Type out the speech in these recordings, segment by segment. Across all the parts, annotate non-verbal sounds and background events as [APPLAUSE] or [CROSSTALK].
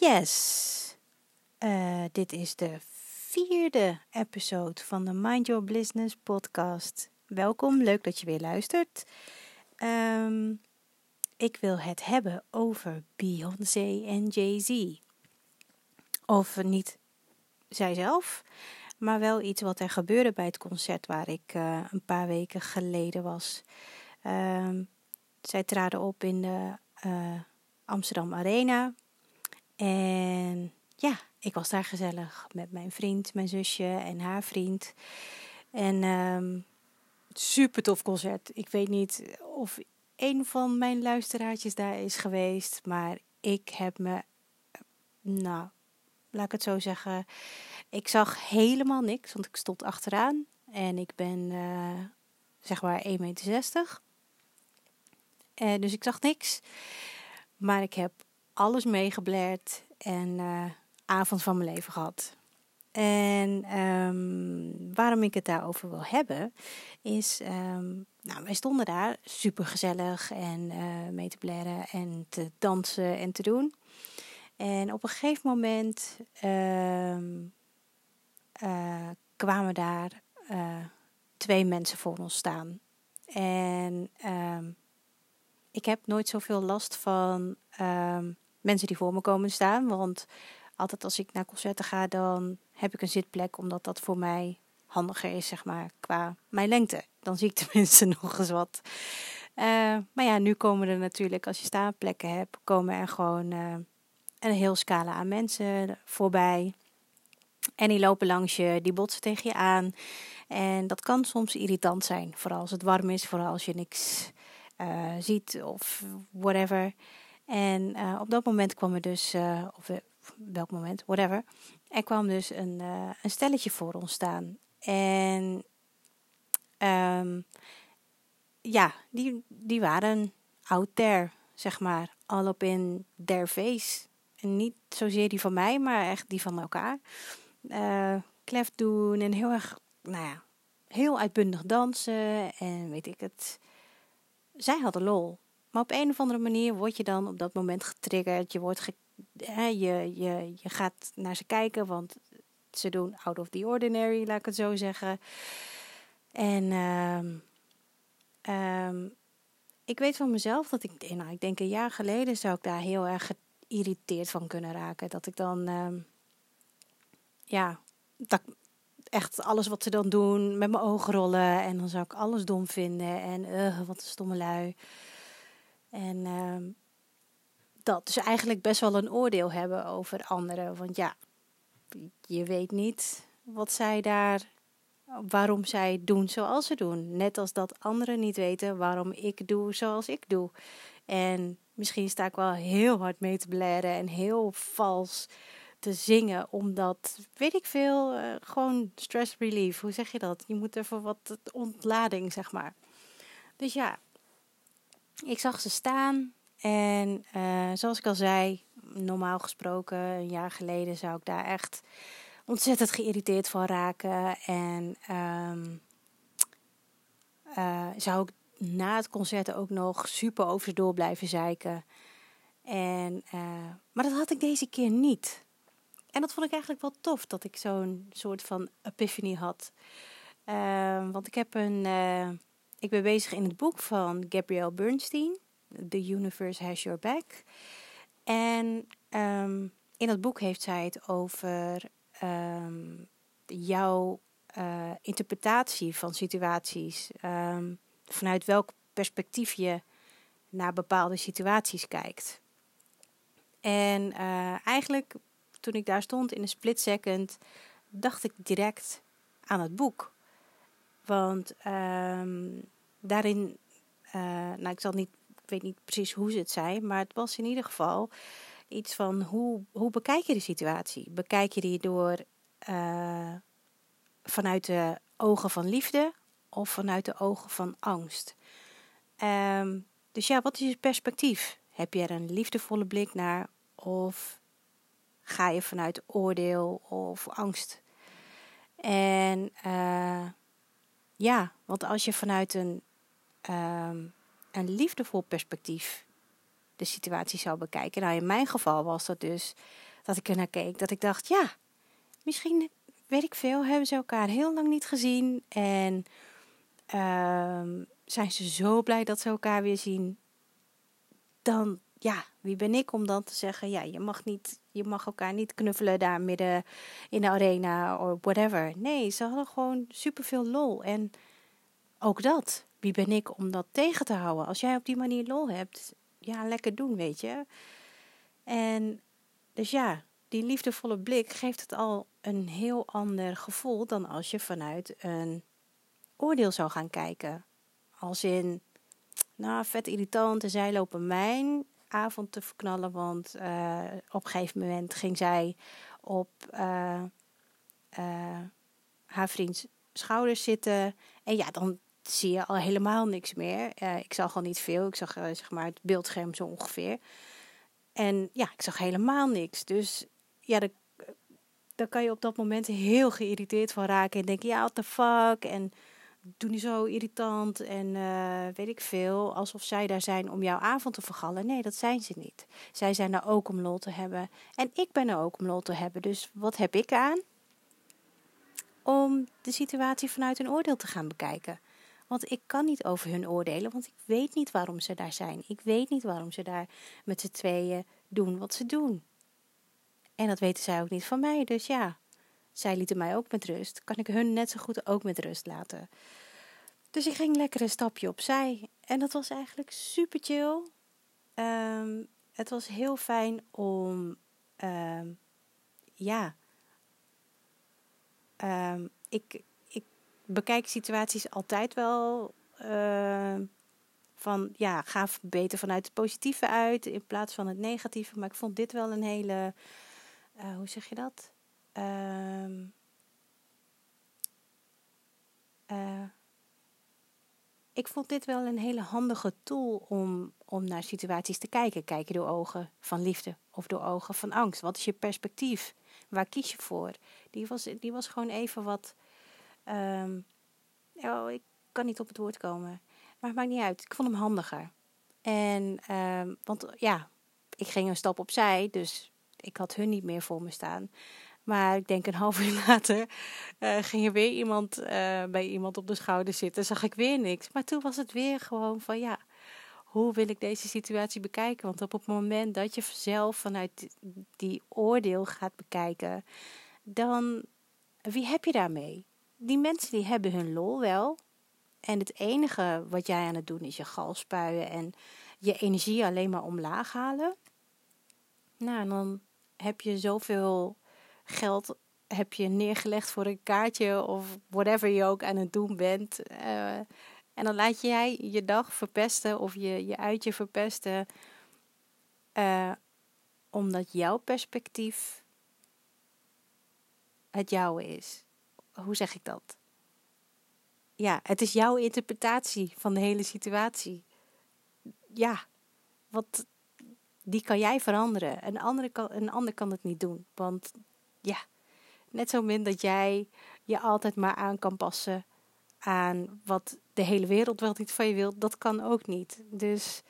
Yes, uh, dit is de vierde episode van de Mind Your Business podcast. Welkom, leuk dat je weer luistert. Um, ik wil het hebben over Beyoncé en Jay-Z. Of niet zijzelf, maar wel iets wat er gebeurde bij het concert waar ik uh, een paar weken geleden was. Um, zij traden op in de uh, Amsterdam Arena. En ja, ik was daar gezellig met mijn vriend, mijn zusje en haar vriend. En um, super tof concert. Ik weet niet of een van mijn luisteraartjes daar is geweest, maar ik heb me, nou, laat ik het zo zeggen, ik zag helemaal niks, want ik stond achteraan en ik ben uh, zeg maar 1,60 meter. Uh, dus ik zag niks. Maar ik heb alles meegeblerd en uh, avond van mijn leven gehad. En um, waarom ik het daarover wil hebben, is, um, nou, wij stonden daar super gezellig en uh, mee te blaren en te dansen en te doen. En op een gegeven moment um, uh, kwamen daar twee mensen voor ons staan. En ik heb nooit zoveel last van mensen die voor me komen staan, want altijd als ik naar concerten ga, dan heb ik een zitplek, omdat dat voor mij handiger is, zeg maar, qua mijn lengte. Dan zie ik tenminste [LAUGHS] nog eens wat. Uh, maar ja, nu komen er natuurlijk, als je staanplekken hebt, komen er gewoon uh, een heel scala aan mensen voorbij. En die lopen langs je, die botsen tegen je aan. En dat kan soms irritant zijn, vooral als het warm is, vooral als je niks uh, ziet of whatever. En op dat moment kwam er dus, of welk moment, whatever. Er kwam dus een, een stelletje voor ons staan. En um, ja, die, die waren out there, zeg maar. Al op in their face. En niet zozeer die van mij, maar echt die van elkaar. Klef doen en heel erg, nou ja, heel uitbundig dansen en weet ik het. Zij hadden lol. Maar op een of andere manier word je dan op dat moment getriggerd. Je wordt ge hè, je, je, je gaat naar ze kijken, want ze doen out of the ordinary, laat ik het zo zeggen. En um, um, ik weet van mezelf dat ik, nou, ik denk een jaar geleden zou ik daar heel erg geïrriteerd van kunnen raken. Dat ik dan, um, ja, dat echt alles wat ze dan doen met mijn ogen rollen. En dan zou ik alles dom vinden. En uh, wat een stomme lui. En um, dat. Dus eigenlijk best wel een oordeel hebben over anderen. Want ja, je weet niet wat zij daar, waarom zij doen zoals ze doen. Net als dat anderen niet weten waarom ik doe zoals ik doe. En misschien sta ik wel heel hard mee te blaren en heel vals te zingen, omdat, weet ik veel, uh, gewoon stress relief. Hoe zeg je dat? Je moet voor wat ontlading, zeg maar. Dus ja, ik zag ze staan en uh, zoals ik al zei, normaal gesproken, een jaar geleden zou ik daar echt ontzettend geïrriteerd van raken. En um, uh, zou ik na het concert ook nog super over ze door blijven zeiken. En, maar dat had ik deze keer niet. En dat vond ik eigenlijk wel tof, dat ik zo'n soort van epiphany had. Uh, want ik heb een. ik ben bezig in het boek van Gabrielle Bernstein. The Universe Has Your Back. En um, in dat boek heeft zij het over um, jouw uh, interpretatie van situaties. Vanuit welk perspectief je naar bepaalde situaties kijkt. En uh, eigenlijk, toen ik daar stond in een split second, dacht ik direct aan het boek. Want daarin, uh, nou ik zal niet weet niet precies hoe ze het zei, maar het was in ieder geval iets van hoe, hoe bekijk je de situatie? Bekijk je die door uh, vanuit de ogen van liefde of vanuit de ogen van angst? Um, dus ja, wat is je perspectief? Heb je er een liefdevolle blik naar of ga je vanuit oordeel of angst? En uh, ja, want als je vanuit een um, een liefdevol perspectief de situatie zou bekijken. Nou, in mijn geval was dat dus dat ik er naar keek. Dat ik dacht, ja, misschien, weet ik veel, hebben ze elkaar heel lang niet gezien. En ehm, zijn ze zo blij dat ze elkaar weer zien. Dan, ja, wie ben ik om dan te zeggen, ja, je mag, niet, je mag elkaar niet knuffelen daar midden in de arena of whatever. Nee, ze hadden gewoon superveel lol. En ook dat, wie ben ik om dat tegen te houden? Als jij op die manier lol hebt, ja, lekker doen, weet je. En dus ja, die liefdevolle blik geeft het al een heel ander gevoel dan als je vanuit een oordeel zou gaan kijken. Als in, nou, vet irritant en zij lopen mijn avond te verknallen, want uh, op een gegeven moment ging zij op uh, uh, haar vriends schouders zitten. En ja, dan zie je al helemaal niks meer. ik zag al niet veel, ik zag zeg maar het beeldscherm zo ongeveer. En ja, ik zag helemaal niks. Dus ja, dan, dan kan je op dat moment heel geïrriteerd van raken. En denken, ja, what the fuck? En doe niet zo irritant en uh, weet ik veel. Alsof zij daar zijn om jouw avond te vergallen. Nee, dat zijn ze niet. Zij zijn er ook om lol te hebben. En ik ben er ook om lol te hebben. Dus wat heb ik aan? Om de situatie vanuit een oordeel te gaan bekijken. Want ik kan niet over hun oordelen, want ik weet niet waarom ze daar zijn. Ik weet niet waarom ze daar met z'n tweeën doen wat ze doen. En dat weten zij ook niet van mij. Dus ja, zij lieten mij ook met rust. Kan ik hun net zo goed ook met rust laten. Dus ik ging lekker een stapje opzij. En dat was eigenlijk super chill. Um, het was heel fijn om, um, ja, um, ik, ik bekijk situaties altijd wel van, ja, ga beter vanuit het positieve uit in plaats van het negatieve. Maar ik vond dit wel een hele uh, hoe zeg je dat? Uh, uh, ik vond dit wel een hele handige tool om, om naar situaties te kijken. Kijk je door ogen van liefde of door ogen van angst? Wat is je perspectief? Waar kies je voor? Die was, die was gewoon even wat. Um, oh, ik kan niet op het woord komen. Maar het maakt niet uit. Ik vond hem handiger. En, um, want ja, ik ging een stap opzij, dus ik had hun niet meer voor me staan. Maar ik denk een half uur [LAUGHS] later uh, ging er weer iemand uh, bij iemand op de schouder zitten. Zag ik weer niks. Maar toen was het weer gewoon van ja, hoe wil ik deze situatie bekijken? Want op het moment dat je zelf vanuit die oordeel gaat bekijken, dan wie heb je daarmee? Die mensen die hebben hun lol wel. En het enige wat jij aan het doen is je gal spuien en je energie alleen maar omlaag halen. Nou, dan heb je zoveel geld heb je neergelegd voor een kaartje of whatever je ook aan het doen bent. Uh, en dan laat jij je dag verpesten of je, je uitje verpesten. Uh, omdat jouw perspectief het jouwe is. Hoe zeg ik dat? Ja, het is jouw interpretatie van de hele situatie. Ja, wat, die kan jij veranderen. Een, andere kan, een ander kan het niet doen. Want ja, net zo min dat jij je altijd maar aan kan passen aan wat de hele wereld wel niet van je wil, dat kan ook niet. Dus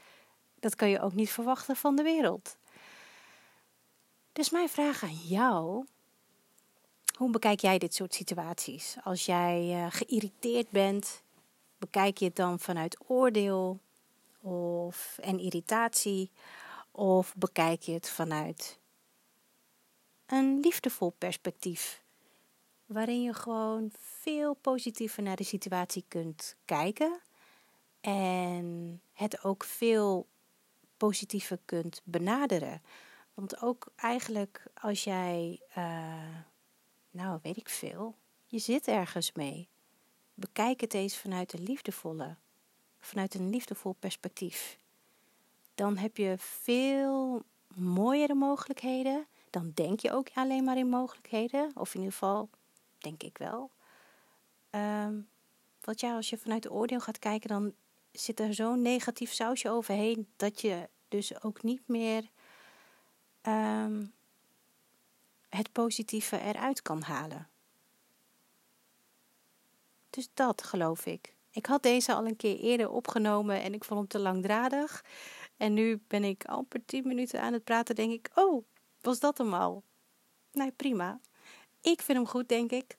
dat kan je ook niet verwachten van de wereld. Dus mijn vraag aan jou: hoe bekijk jij dit soort situaties? Als jij uh, geïrriteerd bent, bekijk je het dan vanuit oordeel of en irritatie? Of bekijk je het vanuit een liefdevol perspectief? Waarin je gewoon veel positiever naar de situatie kunt kijken. En het ook veel positiever kunt benaderen. Want ook eigenlijk als jij, uh, nou weet ik veel, je zit ergens mee. Bekijk het eens vanuit een liefdevolle, vanuit een liefdevol perspectief dan heb je veel mooiere mogelijkheden. Dan denk je ook alleen maar in mogelijkheden. Of in ieder geval, denk ik wel. Um, want ja, als je vanuit de oordeel gaat kijken, dan zit er zo'n negatief sausje overheen dat je dus ook niet meer um, het positieve eruit kan halen. Dus dat geloof ik. Ik had deze al een keer eerder opgenomen en ik vond hem te langdradig. En nu ben ik amper tien minuten aan het praten, denk ik, oh, was dat hem al? Nou, prima. Ik vind hem goed, denk ik.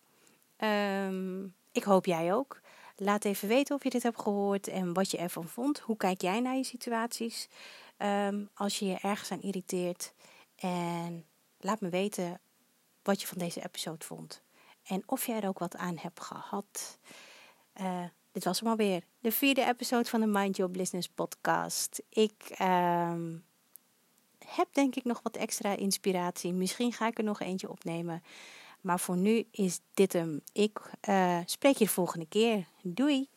Ehm, ik hoop jij ook. Laat even weten of je dit hebt gehoord en wat je ervan vond. Hoe kijk jij naar je situaties um, als je je ergens aan irriteert? En laat me weten wat je van deze episode vond. En of jij er ook wat aan hebt gehad. Uh, dit was hem alweer. De vierde episode van de Mind Your Business podcast. Ik um, heb denk ik nog wat extra inspiratie. Misschien ga ik er nog eentje opnemen. Maar voor nu is dit hem. Ik uh, spreek je de volgende keer. Doei!